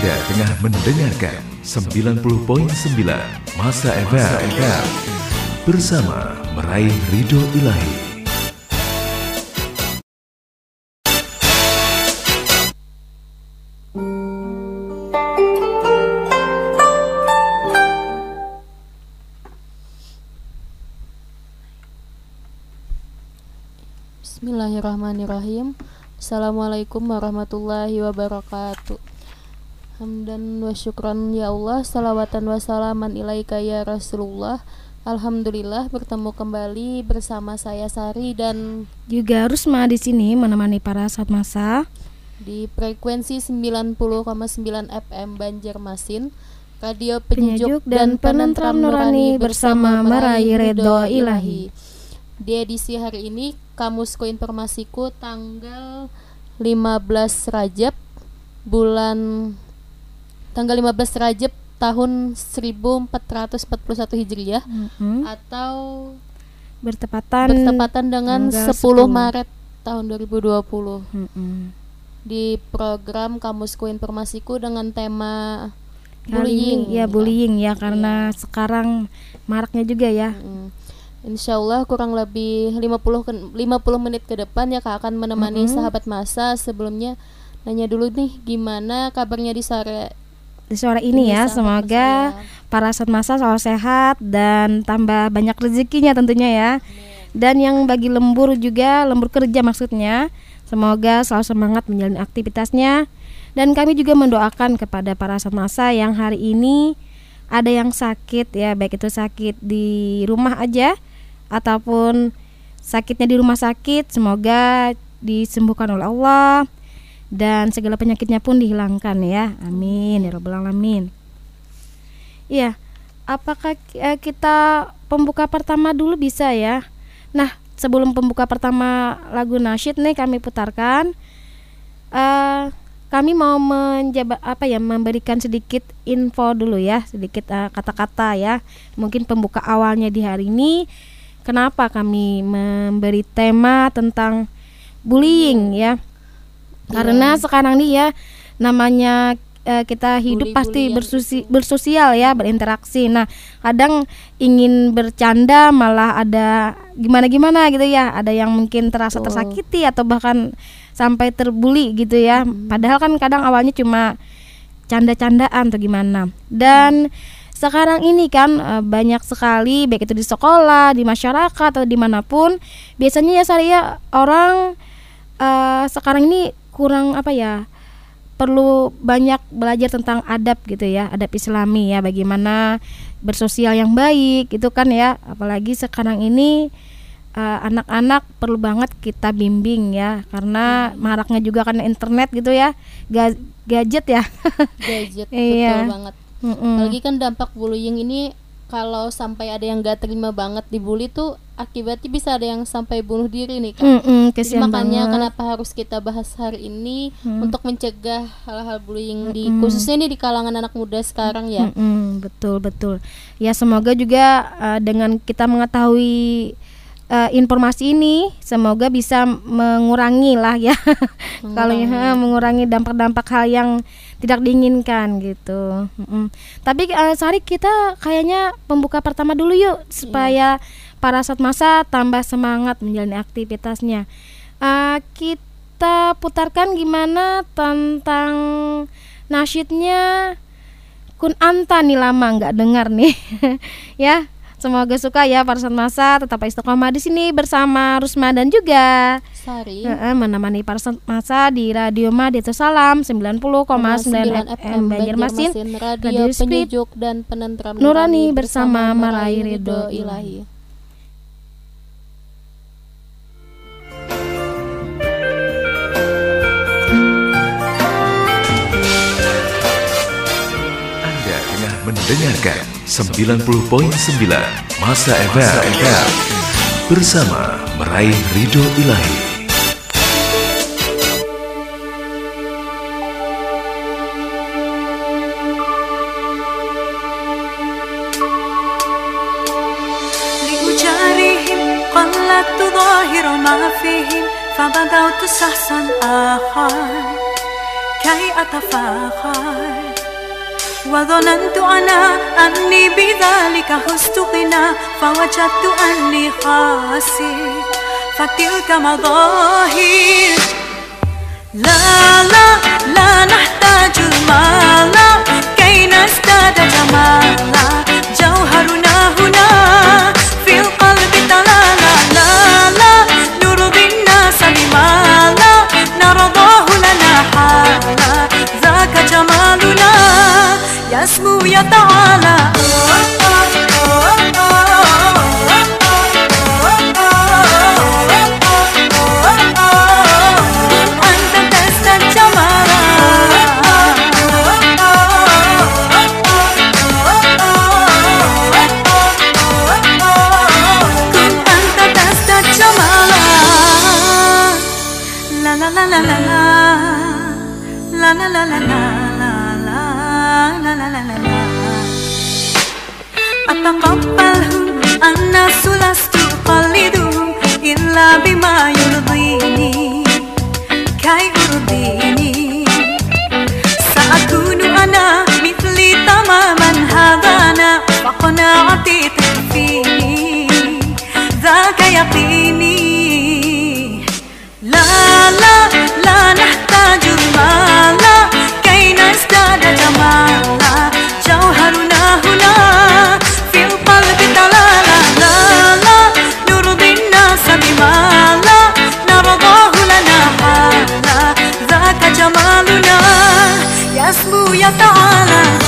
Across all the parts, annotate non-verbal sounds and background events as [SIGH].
Anda tengah mendengarkan 90.9 Masa FM bersama meraih ridho ilahi. Bismillahirrahmanirrahim. Assalamualaikum warahmatullahi wabarakatuh Hamdan wa syukran ya Allah. Salawatan wa salaman ilaika ya Rasulullah. Alhamdulillah bertemu kembali bersama saya Sari dan juga Rusma di sini menemani para saat masa. di frekuensi 90,9 FM Banjarmasin. Radio penyejuk, dan penentram nurani bersama meraih redho ilahi. Di edisi hari ini Kamusku Informasiku tanggal 15 Rajab bulan tanggal 15 Rajab tahun 1441 Hijriah mm-hmm. atau bertepatan bertepatan dengan 10, 10 Maret tahun 2020. Mm-hmm. Di program Kamusku Informasiku dengan tema bullying. ya bullying ya karena ya. sekarang maraknya juga ya. Mm-hmm Insya Allah kurang lebih 50 50 menit ke depan ya Kak akan menemani mm -hmm. sahabat masa sebelumnya nanya dulu nih gimana kabarnya di sore di sore ini, ini ya. semoga para masa selalu sehat dan tambah banyak rezekinya tentunya ya. Amin. dan yang bagi lembur juga lembur kerja maksudnya. Semoga selalu semangat menjalani aktivitasnya. Dan kami juga mendoakan kepada para masa yang hari ini ada yang sakit ya baik itu sakit di rumah aja ataupun sakitnya di rumah sakit. Semoga disembuhkan oleh Allah dan segala penyakitnya pun dihilangkan ya. Amin. Ya robbal alamin. Iya apakah eh, kita pembuka pertama dulu bisa ya? Nah sebelum pembuka pertama lagu nasyid nih kami putarkan uh, kami mau menjaba apa ya memberikan sedikit info dulu ya sedikit eh, kata-kata uh, ya. Mungkin pembuka awalnya di hari ini kenapa kami memberi tema tentang bullying ya. Karena yeah. sekarang nih ya namanya uh, kita hidup Bully pasti bersusi, bersosial ya, berinteraksi. Nah, kadang ingin bercanda malah ada gimana-gimana gitu ya. Ada yang mungkin terasa oh. tersakiti atau bahkan sampai terbuli gitu ya. Hmm. Padahal kan kadang awalnya cuma canda-candaan atau gimana. Dan hmm sekarang ini kan e, banyak sekali baik itu di sekolah, di masyarakat atau di mana pun biasanya ya saya orang e, sekarang ini kurang apa ya perlu banyak belajar tentang adab gitu ya adab Islami ya bagaimana bersosial yang baik itu kan ya apalagi sekarang ini e, anak-anak uh, perlu banget kita bimbing ya karena maraknya juga kan internet gitu ya Ga gadget ya gadget [LAUGHS] iya. betul banget Mm-mm. Apalagi kan dampak bullying ini kalau sampai ada yang gak terima banget dibully tuh akibatnya bisa ada yang sampai bunuh diri nih kan. Mm-mm, Jadi makanya banget. kenapa harus kita bahas hari ini mm. untuk mencegah hal-hal bullying Mm-mm. di khususnya nih di kalangan anak muda sekarang ya. Mm-mm, betul betul. Ya semoga juga uh, dengan kita mengetahui uh, informasi ini semoga bisa mengurangi lah ya [LAUGHS] kalau ya mengurangi dampak-dampak hal yang tidak diinginkan gitu. Mm-mm. Tapi uh, Sari kita kayaknya pembuka pertama dulu yuk supaya yeah. Para saat masa tambah semangat menjalani aktivitasnya. Uh, kita putarkan gimana tentang nasyidnya Kun Anta nih lama nggak dengar nih [LAUGHS] ya Semoga suka ya para saat masa tetap istiqomah di sini bersama Rusma dan juga Sari. Uh, menemani para saat masa di Radio Madito Salam 90,9 FM Banjarmasin, Radio, Radio penyejuk dan penentram Nurani bersama meraih ridho ilahi. mendengarkan 90.9 Masa FM bersama meraih ridho ilahi. قلت ظاهر ما فيهم فبدأت سحسا آخر كي أتفاخر وظننت أنا أني بذلك حزت غنى فوجدت أني خاسر فتلك مظاهر. لا لا لا نحتاج المال كي نزداد جمالا. جوهرنا هنا في القلب تلالا لا لا نرضي الناس بما لا نرضاه لنا حالا. ذاك جمالنا يسمو يتعالى. 怎么办？要到了。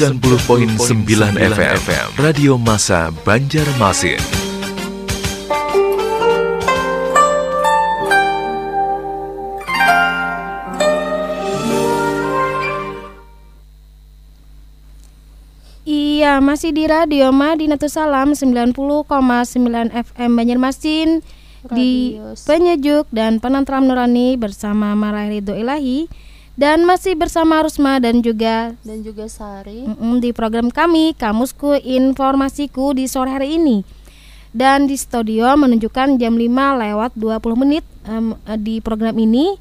90.9 FM Radio Masa Banjarmasin. Iya, masih di Radio Madinatus Salam 90,9 FM Banjarmasin. Di Radio penyejuk dan penentram nurani bersama Marai Ridho Ilahi dan masih bersama Rusma dan juga dan juga Sari mm, di program kami Kamusku Informasiku di sore hari ini. Dan di studio menunjukkan jam 5 lewat 20 menit eh, di program ini.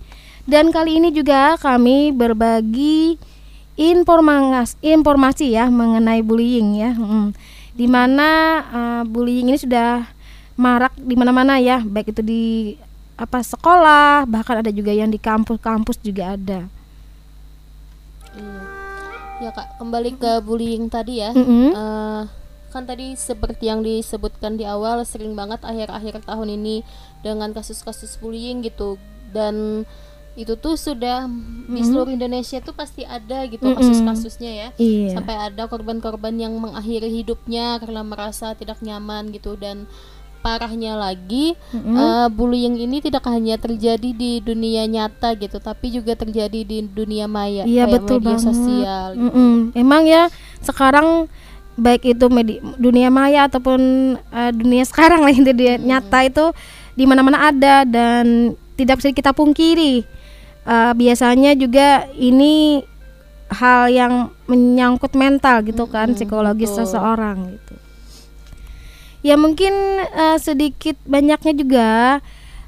Dan kali ini juga kami berbagi informasi informasi ya mengenai bullying ya. Mm. Di mana eh, bullying ini sudah marak di mana-mana ya, baik itu di apa sekolah, bahkan ada juga yang di kampus-kampus juga ada. Iya. Ya kak, kembali ke bullying tadi ya. Mm-mm. Eh, kan tadi seperti yang disebutkan di awal sering banget akhir-akhir tahun ini dengan kasus-kasus bullying gitu dan itu tuh sudah di seluruh Indonesia tuh pasti ada gitu Mm-mm. kasus-kasusnya ya Iya. sampai ada korban-korban yang mengakhiri hidupnya karena merasa tidak nyaman gitu dan parahnya lagi Mm-mm. eh, bullying ini tidak hanya terjadi di dunia nyata gitu tapi juga terjadi di dunia maya Iya, kayak betul media banget. sosial gitu. Mm-mm. Emang ya sekarang baik itu medi- dunia maya ataupun eh, dunia sekarang lah itu dia nyata itu di mana-mana ada dan tidak bisa kita pungkiri. Eh, biasanya juga ini hal yang menyangkut mental gitu kan, psikologis betul. seseorang gitu. Ya mungkin eh, sedikit banyaknya juga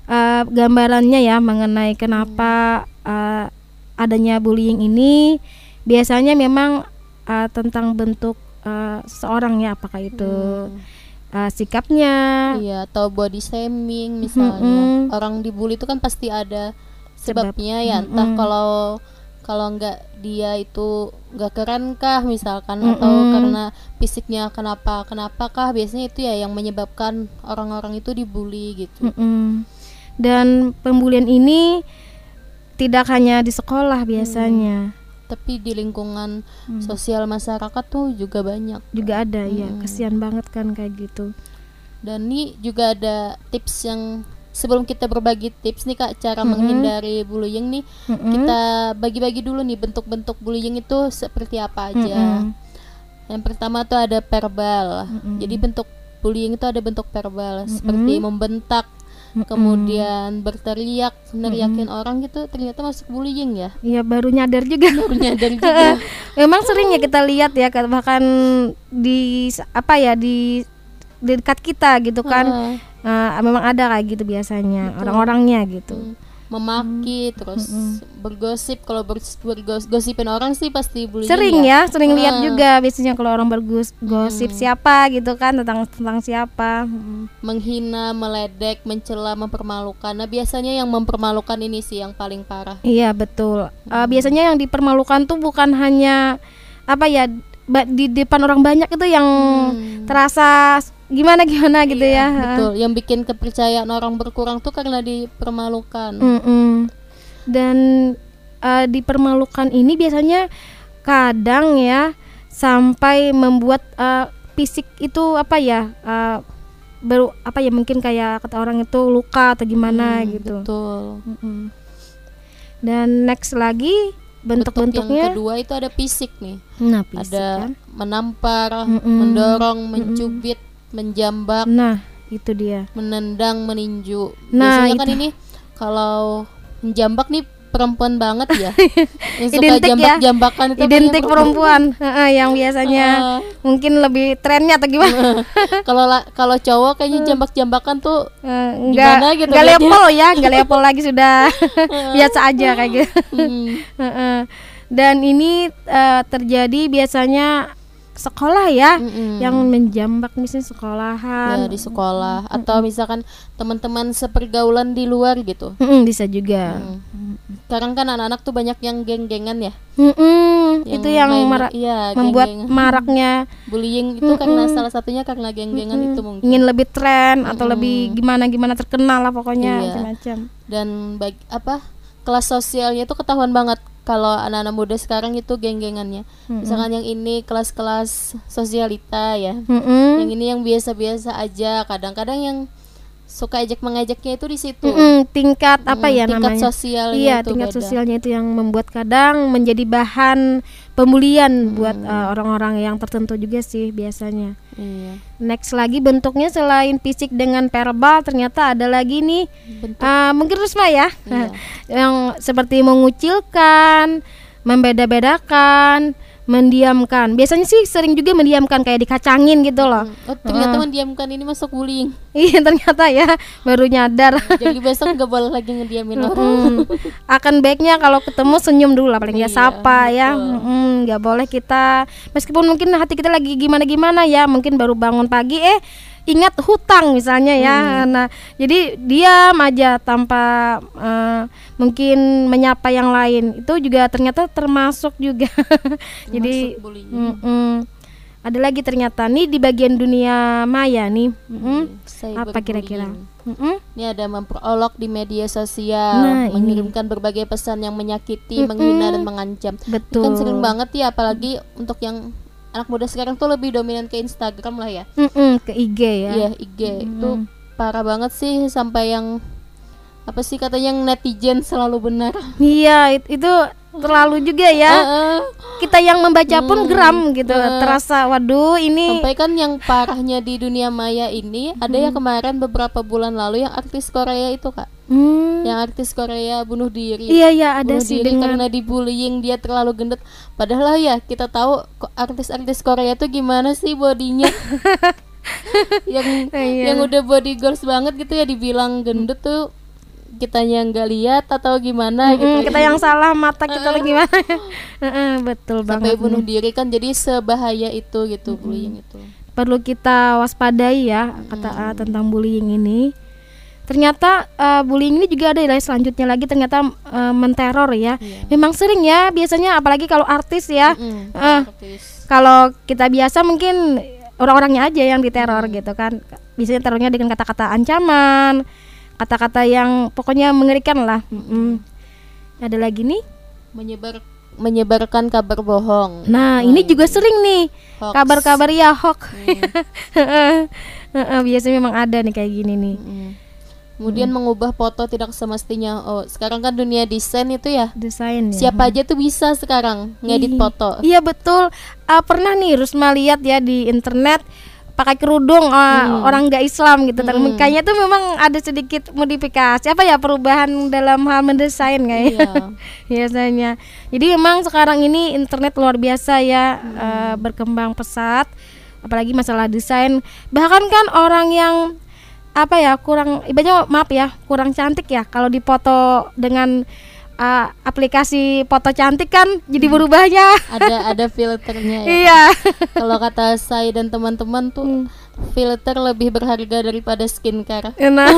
eh, gambarannya ya mengenai kenapa eh, adanya bullying ini biasanya memang eh, tentang bentuk eh, seseorang ya apakah itu eh, sikapnya Iya, atau body shaming misalnya. Mm-mm. Orang dibully itu kan pasti ada Sebab. sebabnya ya, entah Mm-mm. kalau kalau nggak dia itu nggak keren kah misalkan atau Mm-mm. karena fisiknya kenapa kenapa kah biasanya itu ya yang menyebabkan orang-orang itu dibully gitu. Mm-mm. dan pembulian ini tidak hanya di sekolah biasanya Tapi di lingkungan Hmm. sosial masyarakat tuh juga banyak. juga ada ya Mm-mm. kesian banget kan kayak gitu Dan ini juga ada tips yang sebelum kita berbagi tips nih Kak cara Mm-mm. menghindari bullying nih Mm-mm. kita bagi-bagi dulu nih bentuk-bentuk bullying itu seperti apa aja. Mm-mm. Yang pertama tuh ada verbal. Mm-mm. Jadi bentuk bullying itu ada bentuk verbal seperti membentak, Mm-mm. kemudian berteriak, neriakin orang gitu ternyata masuk bullying ya. Iya baru nyadar juga Baru [LAUGHS] nyadar juga. Memang sering ya kita lihat ya kan, bahkan di apa ya di di dekat kita gitu kan Heeh. Eh, memang ada kayak gitu biasanya orang-orangnya gitu. Hmm, memaki terus bergosip. Kalau bergosipin orang sih pasti bullying sering ya. sering lihat Heeh. juga biasanya kalau orang bergosip siapa gitu kan tentang tentang siapa. Mm. menghina, meledek, mencela, mempermalukan. Nah, biasanya yang mempermalukan ini sih yang paling parah. iya betul. Eh, biasanya yang dipermalukan tuh bukan hanya apa ya di depan orang banyak itu yang terasa gimana gimana gitu ya. Iya, Betul, yang bikin kepercayaan orang berkurang tuh karena dipermalukan. Mm-mm. Dan eh, dipermalukan ini biasanya kadang ya sampai membuat eh, fisik itu apa ya eh, baru apa ya mungkin kayak kata orang itu luka atau gimana Hmm, gitu. Betul. Mm-mm. Dan next lagi Bentuk yang bentuk-bentuknya kedua itu ada fisik nih. nah fisik ada kan. menampar, Mm-mm. mendorong, mencubit, menjambak, Nah, itu dia. menendang, meninju. Nah, Biasanya kan itu. ini kalau menjambak nih perempuan banget ya. [LAUGHS] yang suka Identik ya. jambak-jambakan itu Identik perempuan, Heeh, yang biasanya mungkin lebih trennya atau gimana? [LAUGHS] kalau la- kalau cowok kayaknya jambak-jambakan tuh Eh, Gimana enggak gitu enggak level ya enggak level [LAUGHS] lagi sudah biasa aja kayak gitu hmm, Heeh. dan ini eh, terjadi biasanya sekolah ya mm-mm. yang menjambak misalnya sekolahan ya di sekolah atau misalkan teman-teman sepergaulan di luar gitu. Mm-mm, bisa juga Hmm. Sekarang kan anak-anak tuh banyak yang geng-gengan ya. Mm-mm, itu yang main- mara- iya, membuat geng-gengan. maraknya bullying itu karena salah satunya karena geng-gengan itu mungkin. ingin lebih tren atau lebih gimana gimana terkenal lah pokoknya Iya. macam-macam Dan bagi apa? kelas sosialnya itu ketahuan banget kalau anak-anak muda sekarang itu geng-gengannya. Misalkan yang ini kelas-kelas sosialita ya. Mm-mm. Yang ini yang biasa-biasa aja. Kadang-kadang yang suka ejek mengejaknya itu di situ. Mm-mm, tingkat apa Mm, ya tingkat namanya sosialnya iya itu tingkat beda. sosialnya itu yang membuat kadang menjadi bahan pembulian buat Hmm. uh, orang-orang yang tertentu juga sih biasanya Iya. next lagi bentuknya selain fisik dengan verbal ternyata ada lagi nih Bentuk uh, mungkin Rusma ya Iya. [LAUGHS] yang seperti mengucilkan membeda-bedakan mendiamkan biasanya sih sering juga mendiamkan kayak dikacangin gitu loh Oh, ternyata mendiamkan ini masuk bullying. iya ternyata ya baru nyadar Jadi besok nggak boleh lagi ngediamin orang. Mm. akan baiknya kalau ketemu senyum dulu lah paling ya Iya, sapa ya nggak boleh kita meskipun mungkin hati kita lagi gimana gimana ya mungkin baru bangun pagi eh ingat hutang misalnya ya Hmm. nah jadi diam aja tanpa eh, mungkin menyapa yang lain itu juga ternyata termasuk juga [LAUGHS] jadi Masuk bullying. mm-mm. ada lagi ternyata nih di bagian dunia maya nih mm-mm. apa Cyberbullying. kira-kira Mm-mm. Ini ada memperolok di media sosial, Nah, ini. mengirimkan berbagai pesan yang menyakiti, menghina dan mengancam. Ini betul kan sering banget ya, apalagi untuk yang anak muda sekarang tuh lebih dominan ke Instagram lah ya. Mm-mm, ke IG ya Iya, IG itu parah banget sih sampai yang apa sih katanya yang netizen selalu benar. Iya, it- itu terlalu juga ya. Heeh. Kita yang membaca pun Hmm, geram gitu. eh. Terasa waduh ini Sampai kan yang parahnya di dunia maya ini ada yang kemarin beberapa bulan lalu yang artis Korea itu kak, Hmm, yang artis Korea bunuh diri. Iya iya ada bunuh sih diri dengar. karena dibullying dia terlalu gendut. Padahal ya kita tahu artis-artis Korea tuh gimana sih bodinya. [LAUGHS] yang Iya. yang udah body girls banget gitu ya dibilang gendut tuh kitanya nggak lihat atau gimana gitu. Mm, kita yang salah mata kita lagi gimana? [LAUGHS] Betul sampai banget. bunuh diri kan jadi sebahaya itu gitu bullying itu. Perlu kita waspadai ya kata A tentang bullying ini. Ternyata eh, bullying ini juga ada ya selanjutnya lagi ternyata eh, menteror ya. Iya. Memang sering ya biasanya apalagi kalau artis ya. Mm, Eh, artis. kalau kita biasa mungkin orang-orangnya aja yang diteror gitu kan biasanya terornya dengan kata-kata ancaman kata-kata yang pokoknya mengerikan lah Mm-mm. ada lagi nih menyebar menyebarkan kabar bohong. nah ini juga sering nih kabar-kabar ya hoax [LAUGHS] Heeh, biasanya memang ada nih kayak gini nih Mm. Kemudian mengubah foto tidak semestinya. Oh, sekarang kan dunia desain itu ya. desain ya Siapa aja tuh bisa sekarang ngedit Ih, foto. Iya betul. Ah, pernah nih Rusma lihat ya di internet pakai kerudung ah, Hmm. orang nggak Islam gitu. Dan Kayaknya tuh memang ada sedikit modifikasi apa ya perubahan dalam hal mendesain kayaknya. Iya. [LAUGHS] Biasanya. Jadi memang sekarang ini internet luar biasa ya Hmm. eh, berkembang pesat. Apalagi masalah desain. Bahkan kan orang yang apa ya kurang ibaratnya maaf ya kurang cantik ya kalau dipoto dengan ah, aplikasi foto cantik kan jadi berubahnya. Ada ada filternya ya. iya. [LAUGHS] Kalau kata saya dan teman-teman tuh filter lebih berharga daripada skincare. nah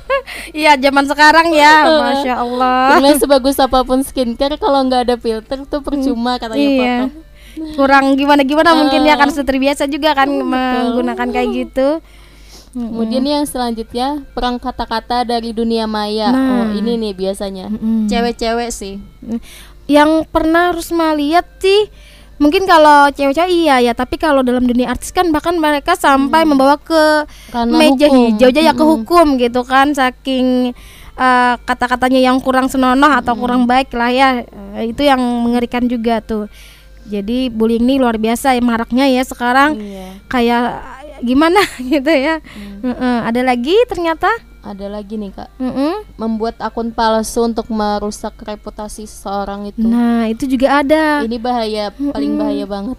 [LAUGHS] iya zaman sekarang ya [LAUGHS] masya Allah. Karena sebagus apa pun skincare kalau nggak ada filter tuh percuma katanya iya. foto. kurang gimana gimana mungkin ya kan sudah terbiasa juga kan menggunakan kayak gitu Kemudian yang selanjutnya perang kata-kata dari dunia maya. Nah. Oh, ini nih biasanya. Mm-mm. Cewek-cewek sih. yang pernah Rusma lihat sih mungkin kalau cewek-cewek iya ya tapi kalau dalam dunia artis kan bahkan mereka sampai membawa ke Karena meja hukum. hijau aja ya ke hukum gitu kan saking eh, kata-katanya yang kurang senonoh atau kurang baik lah ya Eh, itu yang mengerikan juga tuh jadi bullying ini luar biasa ya maraknya ya sekarang Iya. kayak gimana [LAUGHS] gitu ya Heeh, ada lagi ternyata Ada lagi nih kak, Mm-mm. membuat akun palsu untuk merusak reputasi seseorang itu. nah itu juga ada Ini bahaya, paling bahaya banget.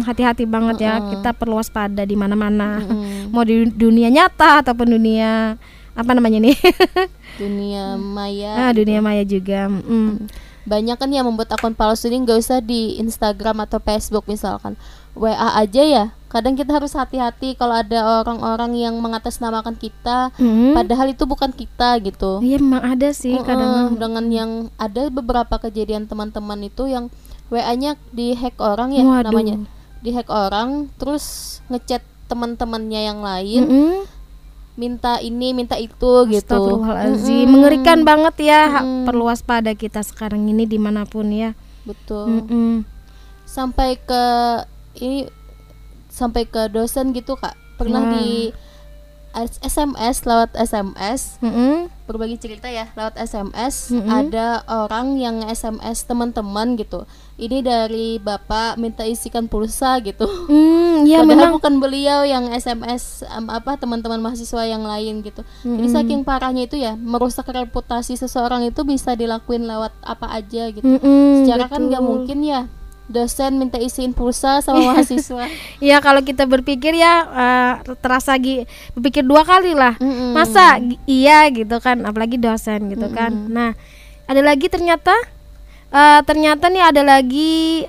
Hati-hati banget ya kita perlu waspada di mana-mana Mm. mau di dunia nyata ataupun dunia apa namanya nih [LAUGHS] Dunia maya. ah dunia maya juga Mm-mm. Banyak kan yang membuat akun palsu ini nggak usah di Instagram atau Facebook misalkan. WA aja ya. Kadang kita harus hati-hati kalau ada orang-orang yang mengatasnamakan kita, Mm. padahal itu bukan kita gitu. iya memang ada sih Mm-mm, kadang dengan yang ada beberapa kejadian teman-teman itu yang WA-nya dihack orang ya Waduh. namanya. Dihack orang terus ngechat teman-temannya yang lain Mm-mm. Minta ini minta itu gitu. Astagfirullahaladzim. Mm-mm. mengerikan banget ya Ha- Mm-mm. perlu waspada kita sekarang ini di mana pun ya Betul. Mm-mm. Sampai ke ini sampai ke dosen gitu Kak. Pernah Wah. di SMS lewat SMS Mm-mm. berbagi cerita ya lewat SMS Mm-mm. ada orang yang SMS teman-teman gitu. Ini dari bapak minta isikan pulsa gitu. Mm, ya padahal memang. bukan beliau yang SMS em, apa teman-teman mahasiswa yang lain gitu. Jadi saking parahnya itu ya merusak reputasi seseorang itu bisa dilakuin lewat apa aja gitu. Mm-mm, secara kan nggak betul. mungkin ya dosen minta isiin pulsa sama mahasiswa [LAUGHS] Ya kalau kita berpikir ya eh, terasa gi- berpikir dua kali lah. Mm-mm. Masa gi- iya gitu kan, apalagi dosen gitu kan. Nah, ada lagi ternyata eh, ternyata nih ada lagi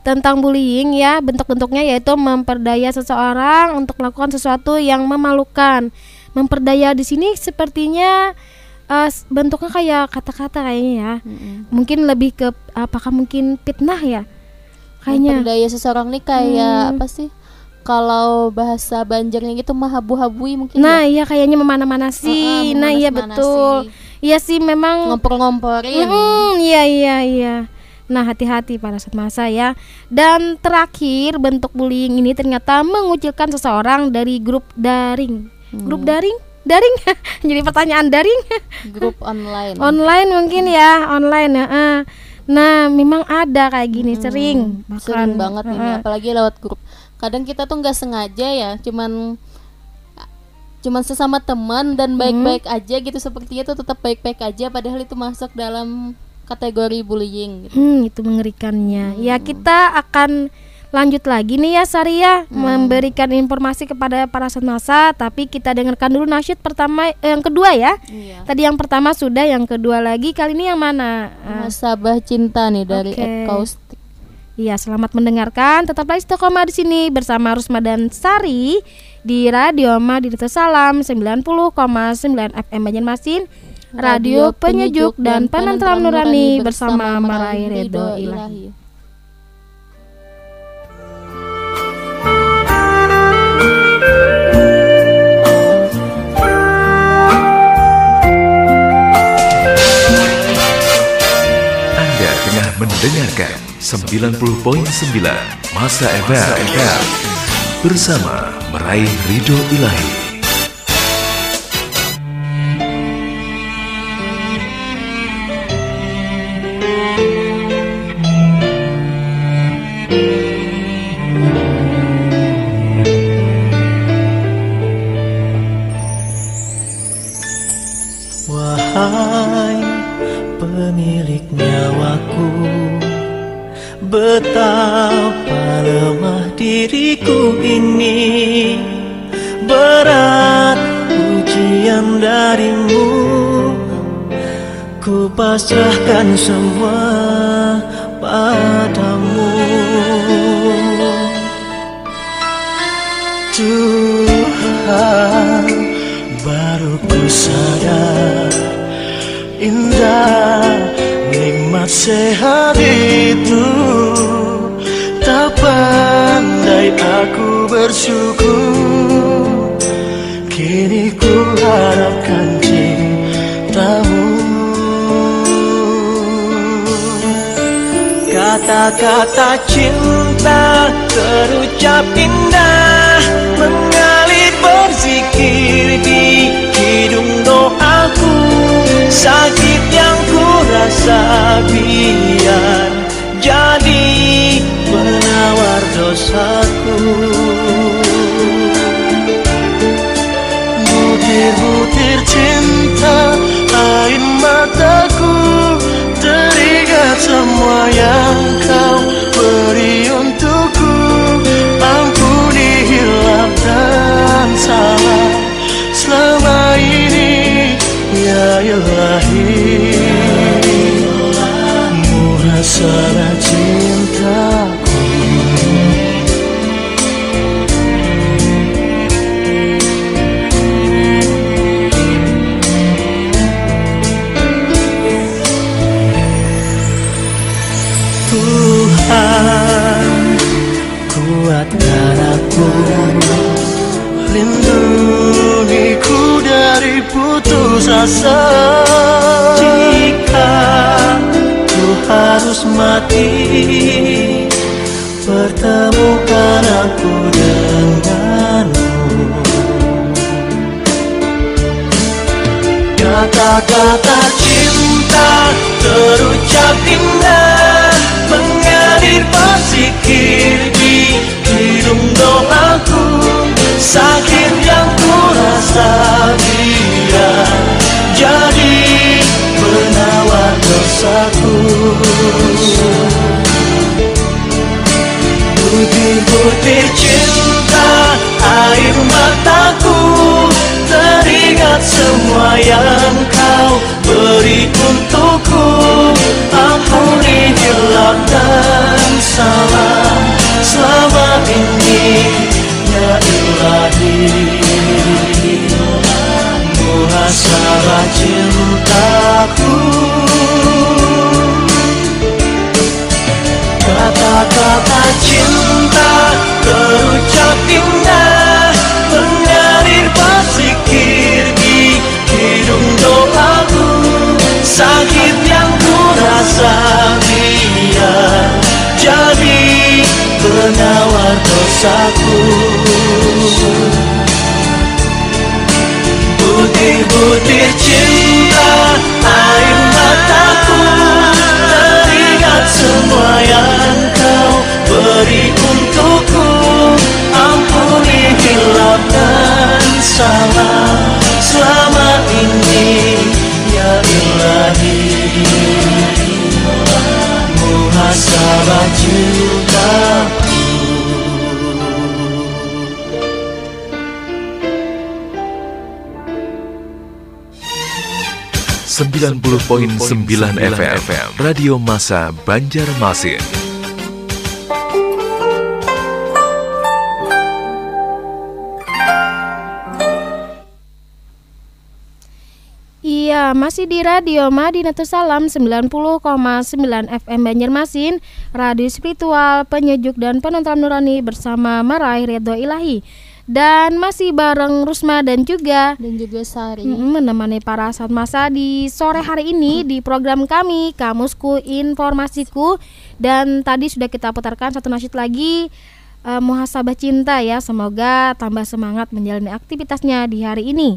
tentang bullying ya, bentuk-bentuknya yaitu memperdaya seseorang untuk melakukan sesuatu yang memalukan. Memperdaya di sini sepertinya eh, s- bentuknya kayak kata-kata kayaknya ya. Mm-mm. Mungkin lebih ke apakah mungkin fitnah ya? Kayaknya. Memperdaya seseorang nih kayak Hmm. apa sih? Kalau bahasa Banjarnya gitu mahabu-habui mungkin Nah, ya. iya kayaknya memana-manasi. Heeh, nah, iya betul. Iya sih memang Ngompor-ngomporin. Hmm, iya iya iya. Nah, hati-hati para saat masa ya. Dan terakhir, bentuk bullying ini ternyata mengucilkan seseorang dari grup daring. Grup daring daring [LAUGHS] jadi pertanyaan daring grup online online mungkin ya online ya eh. Nah memang ada kayak gini sering. Hmm, sering. bahkan, banget ini apalagi lewat grup. Kadang kita tuh nggak sengaja ya cuman cuman sesama teman dan baik-baik aja gitu. Sepertinya tuh tetap baik-baik aja padahal itu masuk dalam kategori bullying gitu. Hmm, itu mengerikannya. Ya kita akan lanjut lagi nih ya Saria memberikan informasi kepada para senasa, tapi kita dengarkan dulu nasyid pertama eh, yang kedua ya. Iya. Tadi yang pertama sudah, yang kedua lagi kali ini yang mana? Ah, Nasabah cinta nih dari Kaustik. Iya, selamat mendengarkan. Tetaplah istiqomah di sini bersama Rusma dan Sari di Radio Madinah Salam 90,9 FM Banjarmasin. Radio penyejuk dan penentram nurani bersama Marai Redo Ilahi. Anda mendengarkan 90.9 Masa FM bersama meraih ridho ilahi. Betapa lemah diriku ini. Berat ujian darimu. Ku pasrahkan semua padamu. Tuhan baru ku sadar Indah sehat itu Tak pandai aku bersyukur. Kini ku harapkan cintamu. Kata-kata cinta terucap indah Mengalir berzikir di hidung doaku. Sakit biar jadi penawar dosaku. Butir-butir cinta air mataku Teringat semua yang Muhasabah cintaku Tuhan kuatkan aku. Lindungiku dari putus asa harus mati. Pertemukan aku denganmu. Kata-kata cinta terucap indah 90.9 FM Radio Masa Banjarmasin. Iya, masih di Radio Madinatus Salam 90,9 FM Banjarmasin, radio spiritual, penyejuk dan penonton nurani bersama meraih Ridho Ilahi. Dan masih bareng Rusma dan juga dan juga Sari. Menemani para saat masa di sore hari ini di program kami Kamusku Informasiku. Dan tadi sudah kita putarkan satu nasyid lagi uh, muhasabah cinta ya. Semoga tambah semangat menjalani aktivitasnya di hari ini.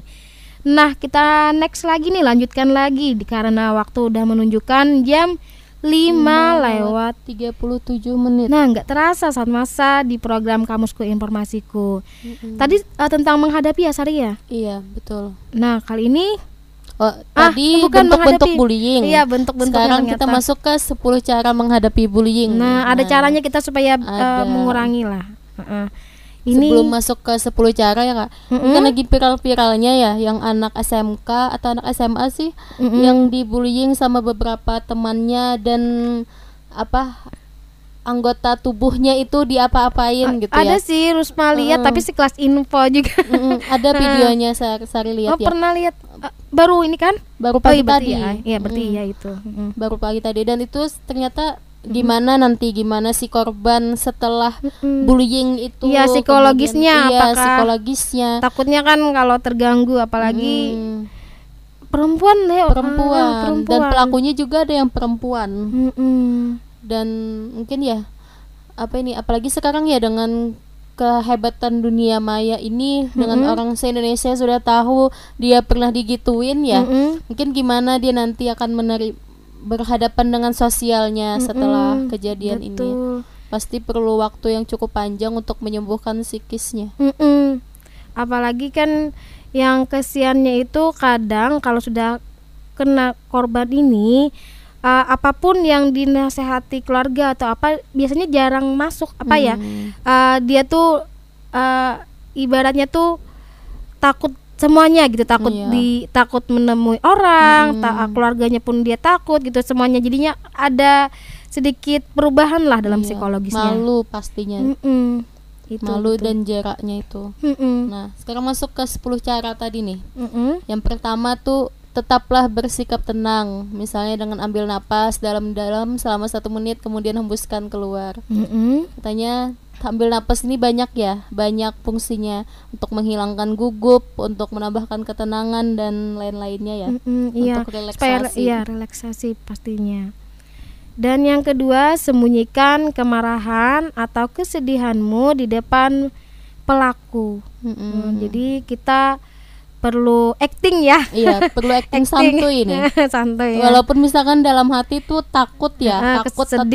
Nah kita next lagi nih lanjutkan lagi. Karena waktu udah menunjukkan jam 5 lewat 37 menit Nah, nggak terasa saat masa di program Kamusku Informasiku. Mm-mm. Tadi uh, tentang menghadapi ya, Sari ya. iya betul Nah, kali ini oh, Ah, tadi bukan bentuk-bentuk bullying Iya, bentuk-bentuk sekarang kita masuk ke 10 cara menghadapi bullying Nah, ada caranya kita supaya uh, mengurangi lah. Heeh. Ini sebelum masuk ke 10 cara ya kak Mm-mm. kan lagi viral-viralnya ya yang anak SMK atau anak SMA sih Mm-mm. yang dibullying sama beberapa temannya dan apa anggota tubuhnya itu diapa-apain gitu ada ya sih Rusma lihat Mm. tapi sekelas info juga. Mm-mm, ada [LAUGHS] videonya Sari, Sari oh, lihat ya pernah lihat uh, baru ini kan? baru Oh, pagi iya berarti tadi ya. Iya, berarti Mm-mm. iya itu. Mm-mm. baru pagi tadi dan itu ternyata gimana nanti gimana si korban setelah Mm-mm. bullying itu Iya, psikologisnya kemudian- iya apakah- psikologisnya Takutnya kan kalau terganggu apalagi Mm, perempuan deh. perempuan. ah, perempuan. dan pelakunya juga ada yang perempuan Mm-mm. dan mungkin ya apa ini apalagi sekarang ya dengan kehebatan dunia maya ini dengan orang se Indonesia sudah tahu dia pernah digituin ya Mm-mm. mungkin gimana dia nanti akan meneri berhadapan dengan sosialnya setelah Mm-mm, kejadian ini betul. pasti perlu waktu yang cukup panjang untuk menyembuhkan psikisnya Mm-mm. Apalagi kan yang kesiannya itu kadang kalau sudah kena korban ini uh, apa pun yang dinasehati keluarga atau apa biasanya jarang masuk apa ya Hmm. uh, dia tuh uh, ibaratnya tuh takut semuanya gitu takut Iya. di takut menemui orang Hmm. ta- keluarganya pun dia takut gitu semuanya jadinya ada sedikit perubahan lah dalam Iya, psikologisnya malu pastinya Mm-mm. Itu, malu betul. dan jaraknya itu Mm-mm. nah sekarang masuk ke 10 cara tadi nih Mm-mm. Yang pertama tuh tetaplah bersikap tenang, misalnya dengan ambil napas dalam-dalam selama satu menit, kemudian hembuskan keluar. Mm-mm. Katanya ambil napas ini banyak ya, banyak fungsinya untuk menghilangkan gugup, untuk menambahkan ketenangan dan lain-lainnya ya. Mm-mm, iya Untuk supaya relaksasi. iya relaksasi pastinya dan yang kedua sembunyikan kemarahan atau kesedihanmu di depan pelaku Mm-mm. Hmm, jadi kita perlu acting ya Iya, perlu [LAUGHS] acting santuy nih. [LAUGHS] santuy ya. Walaupun misalkan dalam hati tuh takut ya, Ah, takut sedih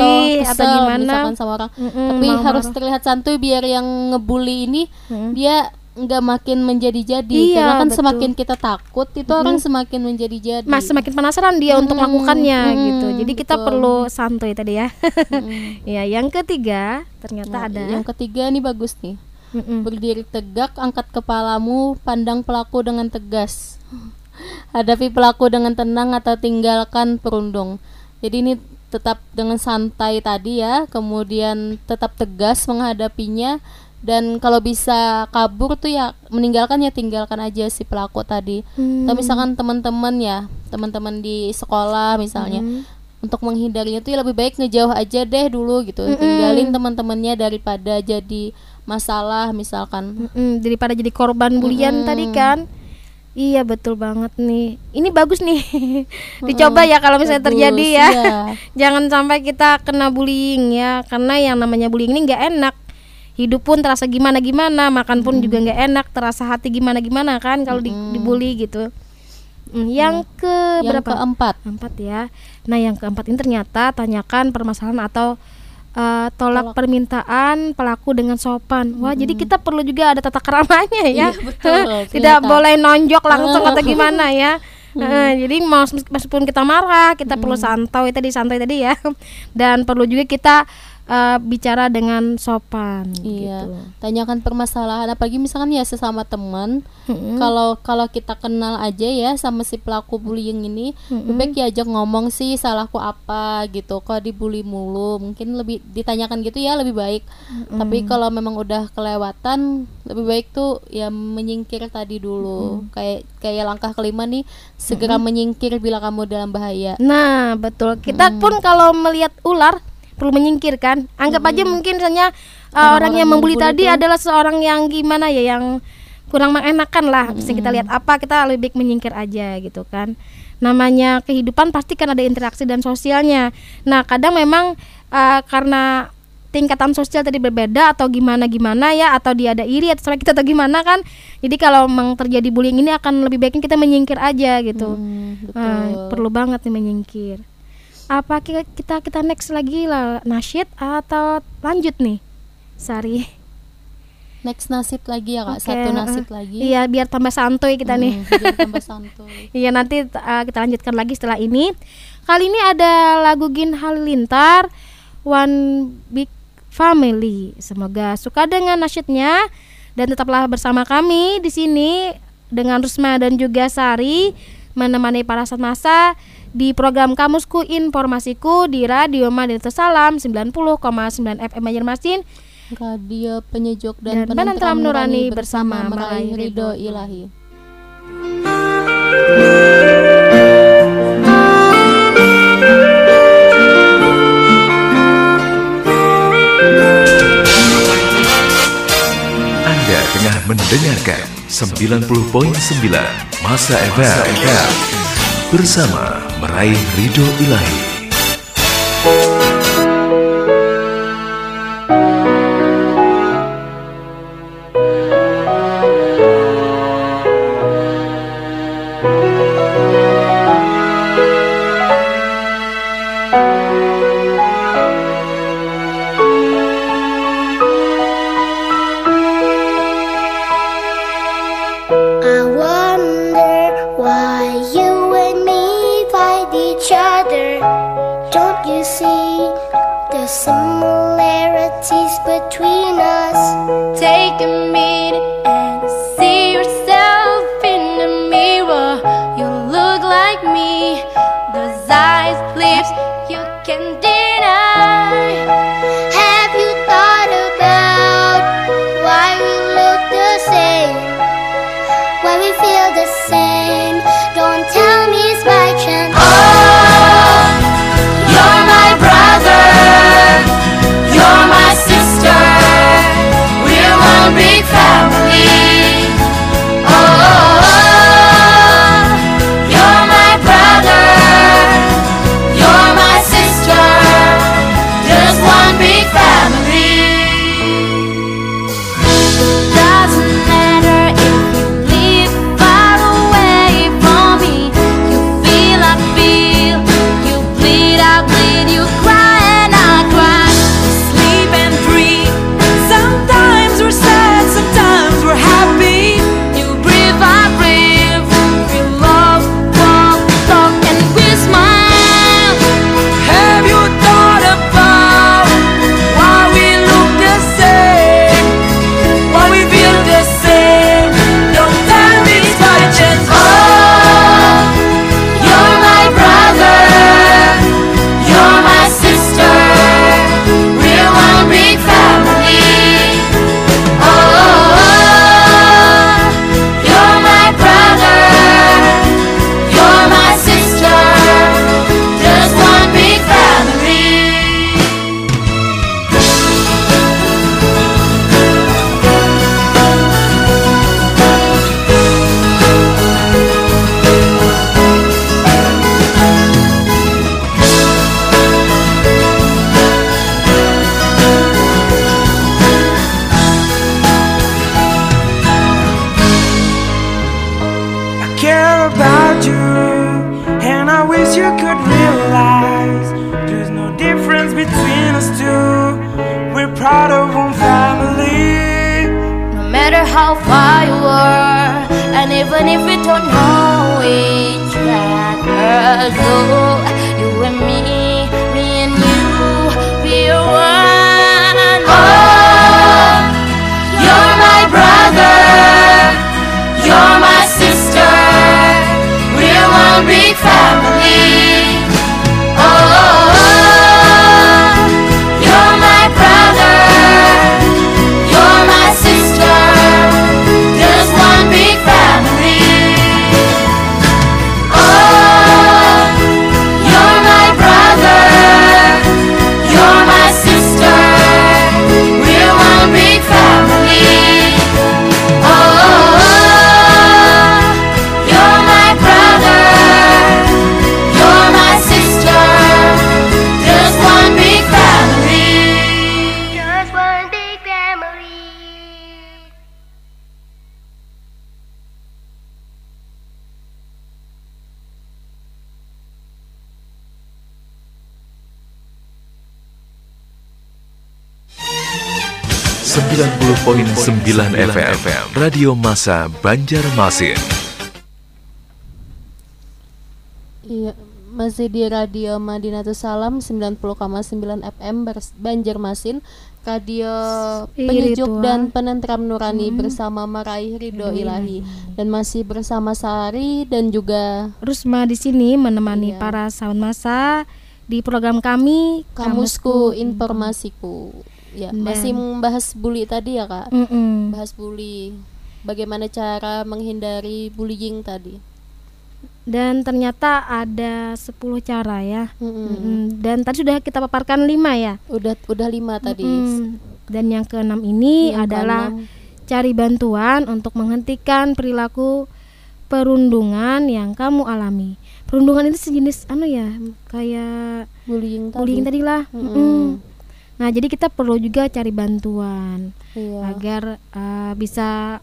atau atau kesel gimana. misalkan sama orang. Mm-mm, Tapi marah-marah. harus terlihat santuy biar yang ngebully ini Mm. dia nggak makin menjadi-jadi. Iya, Karena kan betul. semakin kita takut itu orang semakin menjadi-jadi. Mas semakin penasaran dia untuk Mm-mm, melakukannya mm-mm, gitu jadi kita betul. perlu santuy tadi ya Mm-mm. [LAUGHS] ya yang ketiga ternyata Nah, ada Yang ketiga nih bagus nih. Mm-mm. Berdiri tegak, angkat kepalamu, pandang pelaku dengan tegas. [LAUGHS] Hadapi pelaku dengan tenang atau tinggalkan perundung. Jadi ini tetap dengan santai tadi ya, kemudian tetap tegas menghadapinya dan kalau bisa kabur tuh ya meninggalkan ya tinggalkan aja si pelaku tadi. Hmm. Atau misalkan teman-teman ya, teman-teman di sekolah misalnya Hmm. untuk menghindarinya tuh ya lebih baik ngejauh aja deh dulu gitu. Tinggalin teman-temannya daripada jadi masalah misalkan. Mm-mm, daripada jadi korban bulian Mm-mm. tadi kan. Iya betul banget nih. Ini bagus nih. [LAUGHS] Dicoba ya kalau misalnya Bagus, terjadi ya. iya. [LAUGHS] jangan sampai kita kena bullying ya karena yang namanya bullying ini nggak enak. Hidup pun terasa gimana gimana makan pun juga nggak enak terasa hati gimana gimana kan kalau di, dibully gitu. Hmm, yang ke yang berapa? keempat. Empat ya. Nah yang keempat ini ternyata tanyakan permasalahan atau uh, tolak, permintaan pelaku dengan sopan. Wah jadi kita perlu juga ada tata keramanya ya. Iya, betul, [LAUGHS] tidak ternyata. boleh nonjok langsung atau gimana ya. [LAUGHS] Eh, jadi mau meskipun kita marah kita perlu santai tadi santai tadi ya. [LAUGHS] Dan perlu juga kita eh, bicara dengan sopan Iya, gitu. tanyakan permasalahan apalagi misalkan ya sesama teman. Mm-mm. Kalau kalau kita kenal aja ya sama si pelaku bullying ini, lebih baik ya ajak ngomong sih salahku apa gitu. Kalau dibully mulu, mungkin lebih ditanyakan gitu ya lebih baik. Tapi kalau memang udah kelewatan, lebih baik tuh ya menyingkir tadi dulu. Kayak kayak langkah kelima nih, segera menyingkir bila kamu dalam bahaya. Nah, betul. Kita pun kalau melihat ular perlu menyingkirkan. Anggap aja mungkin misalnya uh, orang yang membuli tadi adalah seorang yang gimana ya yang kurang mengenakan lah. Bisa kita lihat apa kita lebih baik menyingkir aja gitu kan. Namanya kehidupan pasti kan ada interaksi dan sosialnya. Nah, kadang memang uh, karena tingkatan sosial tadi berbeda atau gimana gimana ya atau dia ada iri atau sama kita atau gimana kan jadi kalau memang terjadi bullying ini akan lebih baiknya kita menyingkir aja gitu Hmm, betul. Nah, perlu banget nih menyingkir. Apa ki- kita kita next lagi lah nasyid atau lanjut nih? Sari. Next nasib lagi ya kak, Oke, satu uh, nasib lagi. Iya, biar tambah santuy kita nih. Hmm, biar tambah santuy. [LAUGHS] Iya, nanti uh, kita lanjutkan lagi setelah ini. Kali ini ada lagu Gin Halilintar One Big Family. Semoga suka dengan nasyidnya dan tetaplah bersama kami di sini dengan Rusma dan juga Sari menemani para saat masa di program Kamusku Informasiku di Radio Madinah Salam 90,9 FM Banjarmasin Radio penyejuk Dan dan, penentram nurani bersama bersama meraih ridho ridho ilahi. Anda tengah mendengarkan 90.9 Masa FM bersama meraih ridho ilahi. 99 FM, FM, Radio Masa Banjarmasin. Iya, masih di Radio Madinatus Salam 90,9 FM Banjarmasin, radio penyejuk dan penentram nurani hmm. bersama meraih ridho hmm. ilahi dan masih bersama Sari dan juga Rusma di sini menemani iya. para sound masa di program kami Kamusku, Kamusku Informasiku. Ya, Dan- masih membahas bully tadi ya, Kak. Mm-mm. Bahas bully. Bagaimana cara menghindari bullying tadi? Dan ternyata ada 10 cara ya. Mm-mm. Mm-mm. Dan tadi sudah kita paparkan 5 ya. Udah udah lima tadi. Mm. Dan yang keenam ini Yang adalah keenam. cari bantuan untuk menghentikan perilaku perundungan yang kamu alami. Perundungan itu sejenis anu ya, kayak bullying tadi. bullying tadi lah. Mm-mm. Mm-mm. Nah, jadi kita perlu juga cari bantuan Iya. agar uh, bisa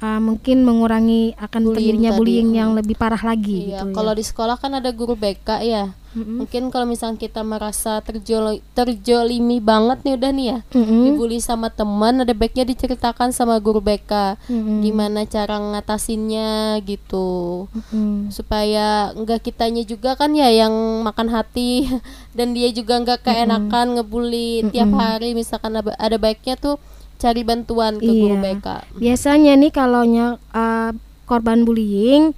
uh, mungkin mengurangi akan Bullying terjadinya bullying yang lebih parah lagi Iya, gitu kalau ya. di sekolah kan ada guru BK ya. Mm-mm. Mungkin kalau misalnya kita merasa terjolo- terjolimi banget nih udah nih ya. Mm-mm. Dibully sama teman, ada baiknya diceritakan sama guru BK. Mm-mm. Gimana cara ngatasinnya gitu. Mm-mm. Supaya enggak kitanya juga kan ya yang makan hati [LAUGHS] dan dia juga enggak keenakan ngebully tiap hari misalkan ada, ada baiknya tuh cari bantuan ke guru Iya. BK. Biasanya nih kalau nya- uh, korban bullying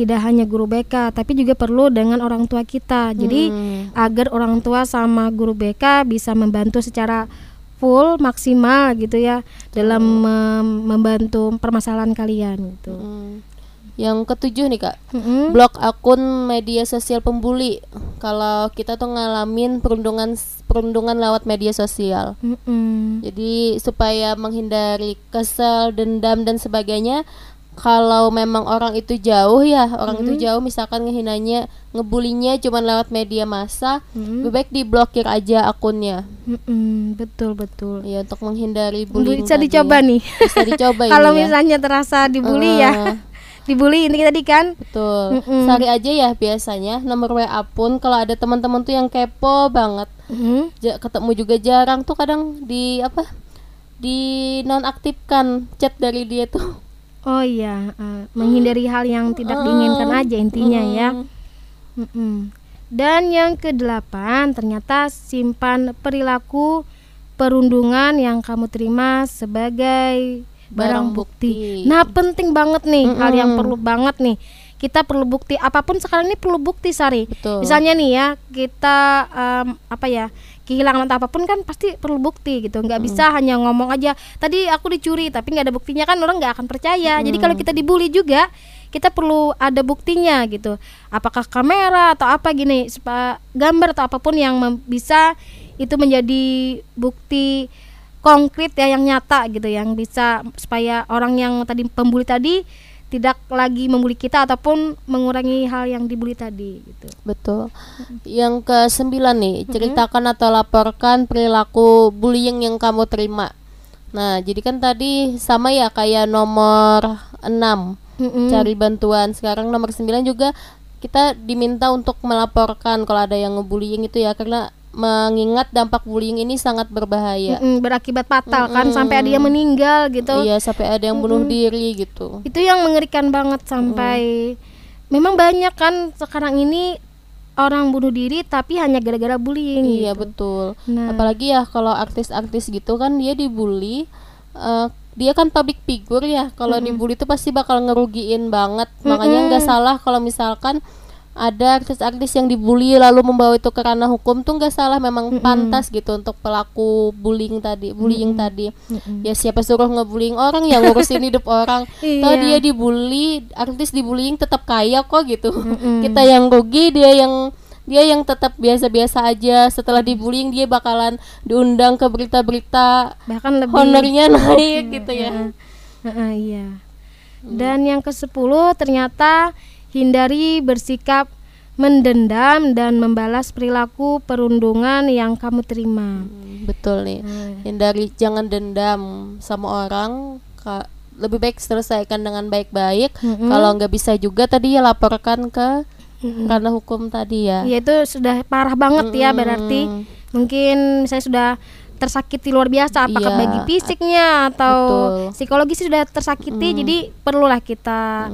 tidak hanya guru BK tapi juga perlu dengan orang tua kita. Jadi Hmm. agar orang tua sama guru BK bisa membantu secara full maksimal gitu ya dalam mem- membantu permasalahan kalian gitu. Hmm. Yang ketujuh nih kak, Mm-mm. blok akun media sosial pembuli. Kalau kita tuh ngalamin perundungan perundungan lewat media sosial. Mm-mm. Jadi supaya menghindari kesel, dendam dan sebagainya. Kalau memang orang itu jauh ya, orang itu jauh misalkan ngehinanya, ngebulinya cuman lewat media massa, Mm-mm. lebih baik diblokir aja akunnya. Mm-mm, betul betul. Ya untuk menghindari bullying. Bisa tadi. dicoba nih. Bisa dicoba [LAUGHS] Kalau ya. misalnya terasa dibully ya, Eh, [LAUGHS] dibully ini tadi kan. Betul. Mm-mm. Sari aja ya biasanya nomor WA pun kalau ada teman-teman tuh yang kepo banget. Mm-mm. Ja- ketemu juga jarang tuh kadang di apa? Di nonaktifkan chat dari dia tuh. Oh iya, eh, menghindari hal yang tidak diinginkan aja intinya ya. Mm. Mm-mm. Dan yang kedelapan, ternyata simpan perilaku perundungan yang kamu terima sebagai barang, Barang bukti. bukti. Nah, penting banget nih hal yang Mm-mm. perlu banget nih. Kita perlu bukti apa pun sekarang ini perlu bukti Sari. Betul. Misalnya nih ya, kita em, apa ya? Kehilangan atau apa pun kan pasti perlu bukti gitu. Nggak bisa hanya ngomong aja tadi aku dicuri tapi nggak ada buktinya kan orang nggak akan percaya. Jadi kalau kita dibully juga kita perlu ada buktinya gitu. Apakah kamera atau apa gini supaya gambar atau apa pun yang bisa itu menjadi bukti konkret ya yang nyata gitu yang bisa supaya orang yang tadi pembuli tadi tidak lagi membuli kita ataupun mengurangi hal yang dibully tadi gitu Betul. Yang ke sembilan nih, ceritakan atau laporkan perilaku bullying yang kamu terima. Nah, jadi kan tadi sama ya kayak nomor 6 Mm-mm. cari bantuan sekarang nomor 9 juga kita diminta untuk melaporkan kalau ada yang ngebullying itu ya karena mengingat dampak bullying ini sangat berbahaya. Mm-mm, berakibat fatal kan Mm-mm. sampai ada yang meninggal gitu. Iya sampai ada yang bunuh diri gitu. Itu yang mengerikan banget sampai memang banyak kan sekarang ini orang bunuh diri tapi hanya gara-gara bullying iya gitu. betul. Nah. apalagi ya kalau artis-artis gitu kan dia dibully eh, dia kan public figure ya. Kalau dibully itu pasti bakal ngerugiin banget. Makanya nggak salah kalau misalkan ada artis-artis yang dibully lalu membawa itu ke ranah hukum tuh nggak salah memang pantas gitu untuk pelaku bullying tadi bullying tadi. Ya siapa suruh ngebullying orang yang ngurusin hidup orang? [LAUGHS] Iya. dia dibully artis dibullying tetap kaya kok gitu. [LAUGHS] Kita yang rugi dia yang dia yang tetap biasa-biasa aja. Setelah dibullying dia bakalan diundang ke berita-berita bahkan lebih honornya naik gitu ya. Heeh, iya. Dan yang ke 10 ternyata hindari bersikap mendendam dan membalas perilaku perundungan yang kamu terima. Hmm, betul nih. Hindari jangan dendam sama orang. Ka- lebih baik selesaikan dengan baik-baik. Kalau nggak bisa juga tadi ya laporkan ke ranah hukum tadi ya. Ya itu sudah parah banget ya berarti. Mungkin saya sudah tersakiti luar biasa. Apakah Iya, bagi fisiknya atau betul. psikologis sudah tersakiti. Jadi perlulah kita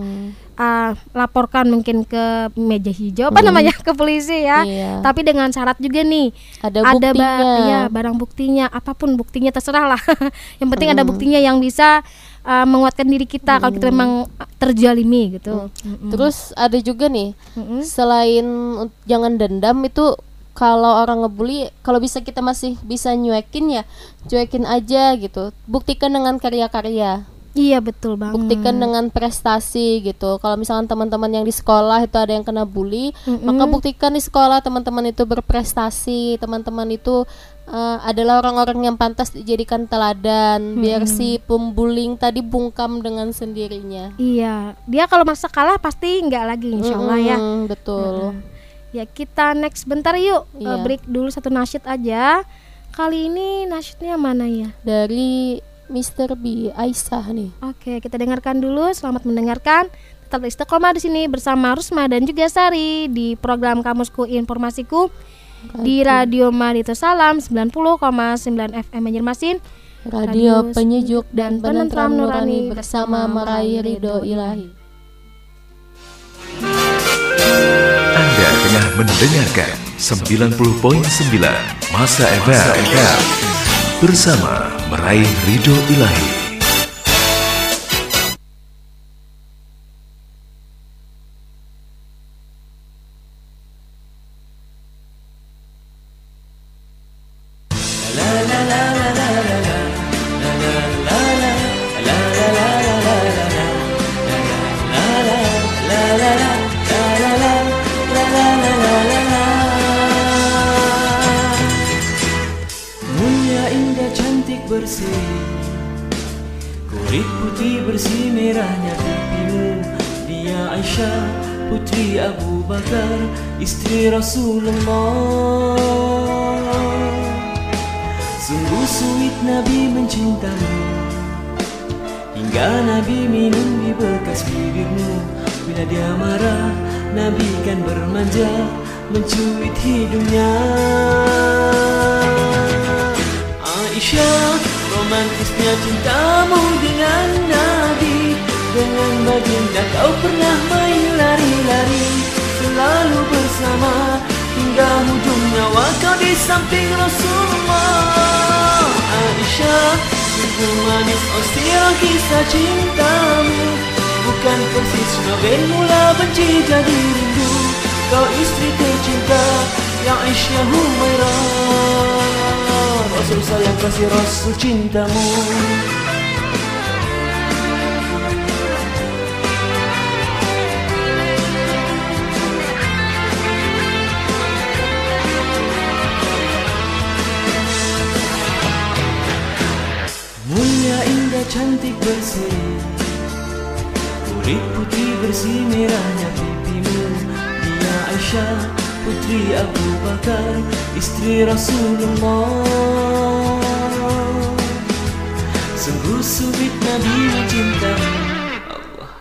ah, laporkan mungkin ke meja hijau apa namanya ke polisi ya. Iya. tapi dengan syarat juga nih Ada ba- buktinya. ya, barang buktinya apa pun buktinya terserah lah. [LAUGHS] Yang penting ada buktinya yang bisa ah, menguatkan diri kita kalau kita memang terjalimi gitu. Terus ada juga nih, Mm-mm. selain jangan dendam itu kalau orang ngebully, kalau bisa kita masih bisa nyuekin ya, cuekin aja gitu. Buktikan dengan karya-karya, iya betul banget buktikan dengan prestasi gitu. Kalau misalkan teman-teman yang di sekolah itu ada yang kena bully, maka buktikan di sekolah teman-teman itu berprestasi, teman-teman itu eh, adalah orang-orang yang pantas dijadikan teladan, biar si pembuling tadi bungkam dengan sendirinya. Iya, dia kalau masa kalah pasti nggak lagi, insya Allah ya. Mm, betul. Ya kita next bentar yuk, Iya. Eh, break dulu satu nasyid aja. Kali ini nasyidnya mana ya? dari Mr. B Aisyah nih. Oke, kita dengarkan dulu. Selamat mendengarkan. Tetap istiqomah di sini bersama Rusma dan juga Sari di program Kamusku Informasiku di Radio Madito Salam 90,9 FM Banjarmasin. Radio Radio penyejuk dan penentram nurani bersama meraih ridho ridho ilahi. Anda tengah mendengarkan 90.9 Masa FM bersama meraih ridho ilahi. Kau istri tercinta Yang Aisyah Humairah. Rasul sayang kasih Rasul cintamu. Indah cantik bersih. Kulit putih bersih merahnya Aisyah putri Abu Bakar Istri Rasulullah. Sungguh sulit Nabi mencintamu Allah.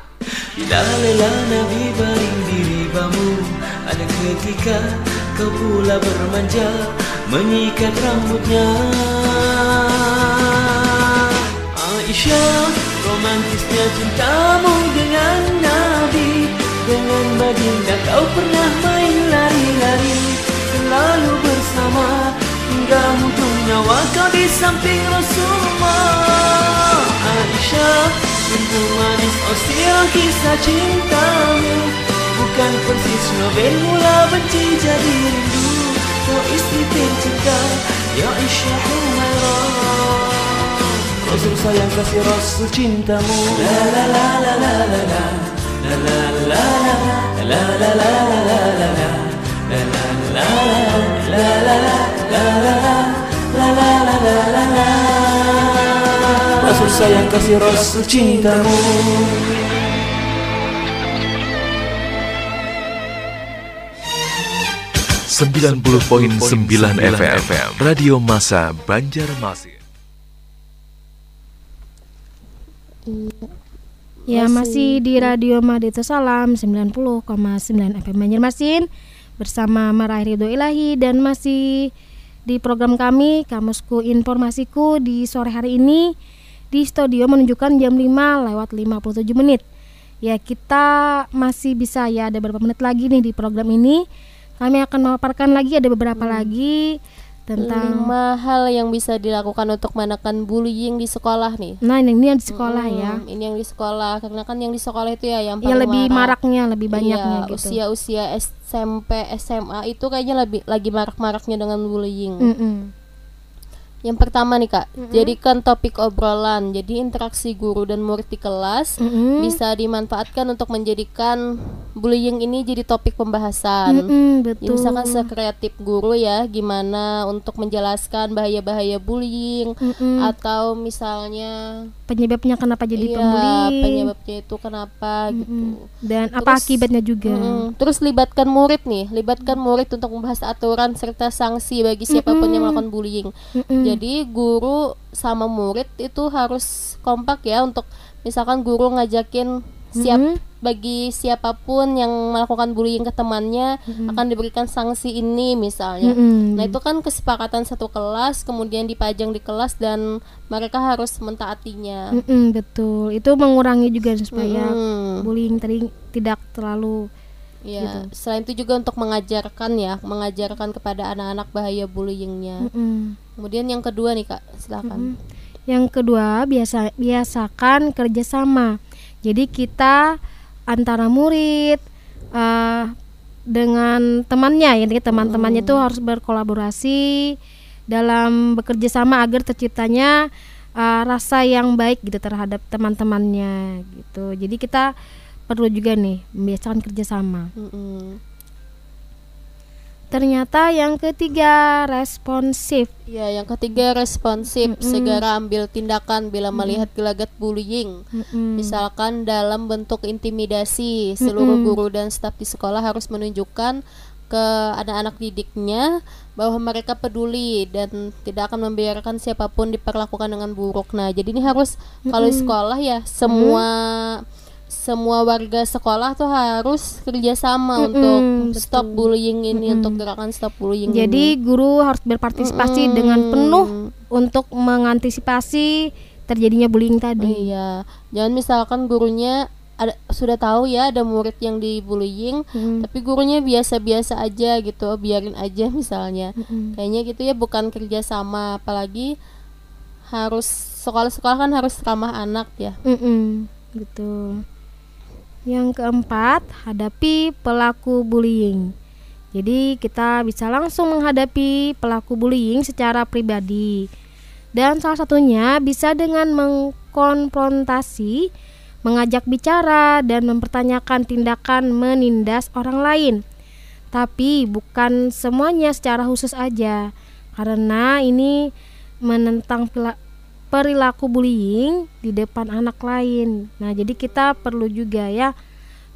Bila lelah Nabi baring di ribamu Ada ketika kau pula bermanja Menyikat rambutnya. Aisyah Romantisnya cintamu dengan Dengan baginda kau pernah main lari-lari Selalu bersama. Hingga ujung nyawa kau di samping Rasulullah Aisyah Sungguh manis oh siang kisah cintamu. Bukan persis novel mula benci jadi rindu. Kau istri tercinta Ya Aisyah Humairah. Rasul sayang kasih Rasul cintamu. La la la la la la la Rasul sayang kasih Rasul cintamu. Sembilan puluh poin sembilan FM Radio Masa Banjarmasin. Iya. Ya masih di Radio Madito Salam 90,9 FM Banjarmasin bersama Marahi Ridho Ilahi dan masih di program kami Kamusku Informasiku di sore hari ini di studio menunjukkan jam 5 lewat 57 menit. Ya kita masih bisa ya ada beberapa menit lagi nih di program ini. Kami akan memaparkan lagi ada beberapa lagi tentang lima hal yang bisa dilakukan untuk menekan bullying di sekolah nih. Nah ini yang di sekolah ya. Hmm, Ini yang di sekolah karena kan yang di sekolah itu ya yang Ya paling lebih marak. maraknya, lebih banyaknya Iya, gitu. Usia-usia SMP, SMA itu kayaknya lebih lagi marak-maraknya dengan bullying. Mm-mm. Yang pertama nih kak, jadikan topik obrolan. Jadi interaksi guru dan murid di kelas Mm-mm. bisa dimanfaatkan untuk menjadikan bullying ini jadi topik pembahasan. Mm-mm, Ya, betul. misalkan sekreatif guru ya, gimana untuk menjelaskan bahaya-bahaya bullying Mm-mm. atau misalnya penyebabnya kenapa jadi iya, pembuli penyebabnya itu kenapa gitu. dan apa Terus- akibatnya juga. Mm-mm. Terus libatkan murid nih, libatkan murid untuk membahas aturan serta sanksi bagi siapa pun yang melakukan bullying. Mm-mm. Jadi guru sama murid itu harus kompak ya untuk misalkan guru ngajakin siap Mm-mm. bagi siapa pun yang melakukan bullying ke temannya akan diberikan sanksi ini misalnya. Mm-mm. Nah, itu kan kesepakatan satu kelas kemudian dipajang di kelas dan mereka harus mentaatinya. Mm-mm, betul. Itu mengurangi juga supaya Mm-mm. bullying tadi tidak terlalu Ya, selain itu juga untuk mengajarkan ya, mengajarkan kepada anak-anak bahaya bullyingnya. Mm-mm. Kemudian yang kedua nih kak, silakan. Yang kedua, biasa biasakan kerjasama. Jadi kita antara murid eh, dengan temannya, ya teman-temannya itu harus berkolaborasi dalam bekerja sama agar terciptanya eh, rasa yang baik gitu terhadap teman-temannya gitu. Jadi kita perlu juga nih membiasakan kerjasama. Mm-mm. Ternyata yang ketiga responsif. Ya, yang ketiga responsif, segera ambil tindakan bila melihat gelagat bullying. Mm-mm. Misalkan dalam bentuk intimidasi, seluruh Mm-mm. guru dan staf di sekolah harus menunjukkan ke anak-anak didiknya bahwa mereka peduli dan tidak akan membiarkan siapa pun diperlakukan dengan buruk. Nah, jadi ini harus kalau di sekolah ya semua semua warga sekolah tuh harus kerjasama untuk stop bullying ini, untuk gerakan stop bullying ini. Jadi guru harus berpartisipasi dengan penuh untuk mengantisipasi terjadinya bullying tadi. Iya, jangan misalkan gurunya ada sudah tahu ya ada murid yang dibullying, tapi gurunya biasa-biasa aja gitu, biarin aja misalnya. Kayaknya gitu ya bukan kerja sama, apalagi harus sekolah-sekolah kan harus ramah anak ya. Mm-mm, betul. Yang keempat, hadapi pelaku bullying. Jadi kita bisa langsung menghadapi pelaku bullying secara pribadi. Dan salah satunya bisa dengan mengkonfrontasi, mengajak bicara dan mempertanyakan tindakan menindas orang lain. Tapi bukan semuanya secara khusus aja. Karena ini menentang perilaku bullying di depan anak lain. Nah, jadi kita perlu juga ya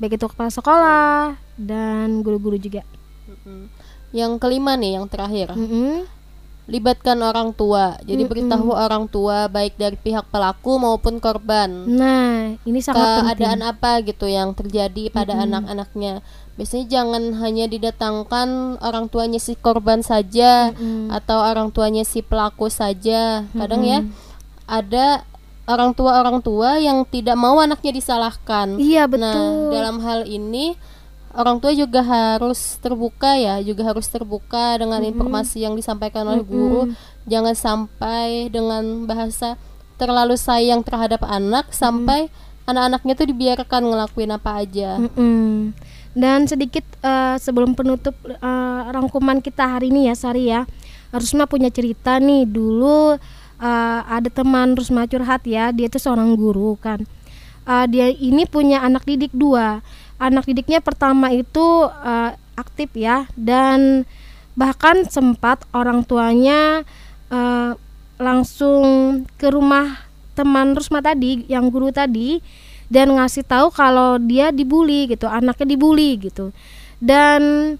baik itu kepala sekolah dan guru-guru juga. Yang kelima nih, yang terakhir. Mm-mm. libatkan orang tua. Jadi beritahu orang tua baik dari pihak pelaku maupun korban. Nah, ini sangat keadaan penting. apa gitu yang terjadi pada anak-anaknya. Biasanya jangan hanya didatangkan orang tuanya si korban saja atau orang tuanya si pelaku saja. Kadang ya ada orang tua orang tua yang tidak mau anaknya disalahkan. Iya, Nah, betul. dalam hal ini orang tua juga harus terbuka ya, juga harus terbuka dengan informasi yang disampaikan oleh guru. Jangan sampai dengan bahasa terlalu sayang terhadap anak sampai anak-anaknya tuh dibiarkan ngelakuin apa aja. Mm-mm. Dan sedikit eh, sebelum penutup eh, rangkuman kita hari ini ya Sari ya Rusma punya cerita nih dulu eh, ada teman Rusma curhat ya dia itu seorang guru kan. Eh, Dia ini punya anak didik dua. Anak didiknya pertama itu eh, aktif ya Dan bahkan sempat orang tuanya eh, langsung ke rumah teman Rusma tadi yang guru tadi dan ngasih tahu kalau dia dibully gitu anaknya dibully gitu. Dan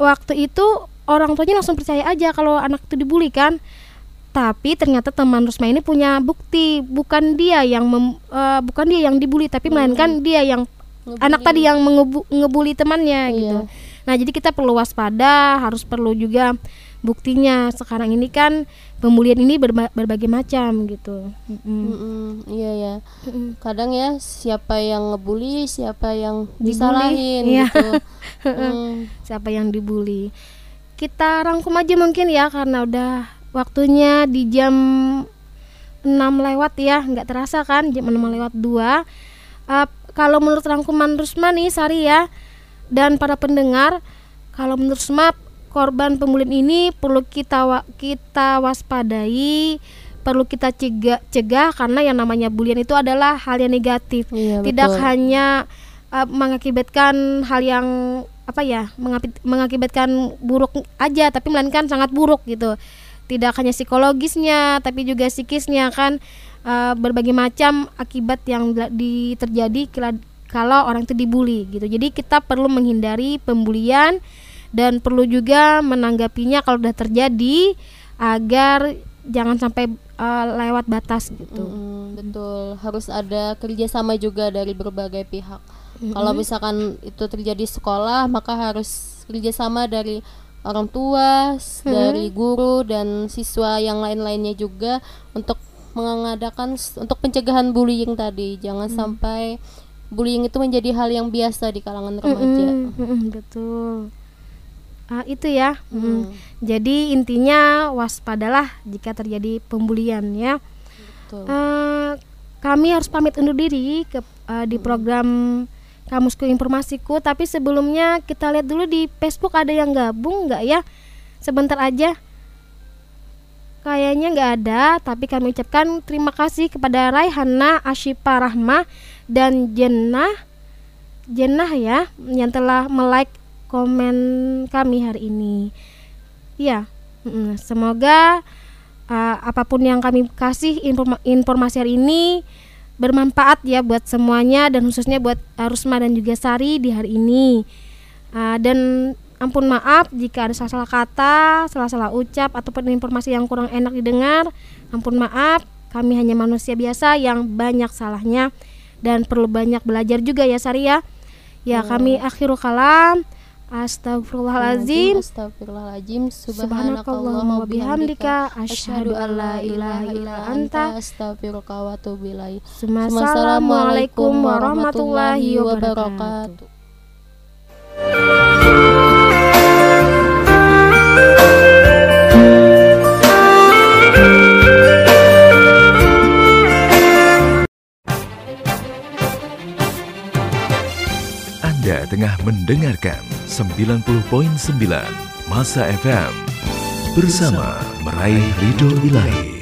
waktu itu orang tuanya langsung percaya aja kalau anak itu dibully kan tapi ternyata teman Rusma ini punya bukti. Bukan dia yang mem- eh, bukan dia yang dibully tapi melainkan dia yang anak tadi yang mengebu- ngebully temannya gitu. Nah jadi kita perlu waspada harus perlu juga buktinya. Sekarang ini kan pembulian ini berba- berbagai macam gitu. Mm-mm. Mm-mm, iya ya. Kadang ya siapa yang ngebully, siapa yang Dibully, disalahin iya. gitu. [LAUGHS] Mm. siapa yang dibully. Kita rangkum aja mungkin ya karena udah waktunya di jam 6 lewat ya nggak terasa kan jam 6 lewat 2 Eh, kalau menurut rangkuman Rusma nih Sari ya dan para pendengar kalau menurut Rusma korban pembulian ini perlu kita wa- kita waspadai perlu kita cegah cegah karena yang namanya bulian itu adalah hal yang negatif. Iya, tidak betul. hanya uh, mengakibatkan hal yang apa ya mengakibatkan buruk aja tapi melainkan sangat buruk gitu tidak hanya psikologisnya tapi juga psikisnya kan uh, berbagai macam akibat yang di terjadi kalau orang itu dibully gitu. Jadi kita perlu menghindari pembulian dan perlu juga menanggapinya kalau sudah terjadi agar jangan sampai uh, lewat batas gitu. Mm, betul, harus ada kerjasama juga dari berbagai pihak. Kalau misalkan itu terjadi sekolah, maka harus kerjasama dari orang tua, s- dari guru dan siswa yang lain-lainnya juga untuk mengadakan untuk pencegahan bullying tadi. Jangan sampai bullying itu menjadi hal yang biasa di kalangan remaja. Mm-mm, mm-mm, betul. Ah, itu ya. mm. Jadi intinya waspadalah jika terjadi pembulian ya. Betul. Eh, kami harus pamit undur diri ke eh, di program Kamusku Informasiku. Tapi sebelumnya kita lihat dulu di Facebook ada yang gabung nggak ya? Sebentar aja. Kayaknya nggak ada, tapi kami ucapkan terima kasih kepada Raihana Ashipa Rahma dan Jennah Jennah ya yang telah melike komen kami hari ini. Mm, semoga uh, apa pun yang kami kasih informa- informasi hari ini bermanfaat ya buat semuanya dan khususnya buat Rusma dan juga Sari di hari ini. Uh, dan ampun maaf jika ada salah-salah kata, salah-salah ucap ataupun informasi yang kurang enak didengar. Ampun maaf, kami hanya manusia biasa yang banyak salahnya dan perlu banyak belajar juga ya Sari ya. Ya, kami akhiru kalam. Astagfirullahalazim. Astagfirullahaladzim Subhanakallahumma wa bihamdika, asyhadu an la ilaha illa anta, Astagfiruka wa atubu ilaik. Assalamualaikum warahmatullahi wabarakatuh. Anda tengah mendengarkan 90.9 Masa FM bersama meraih ridho ilahi.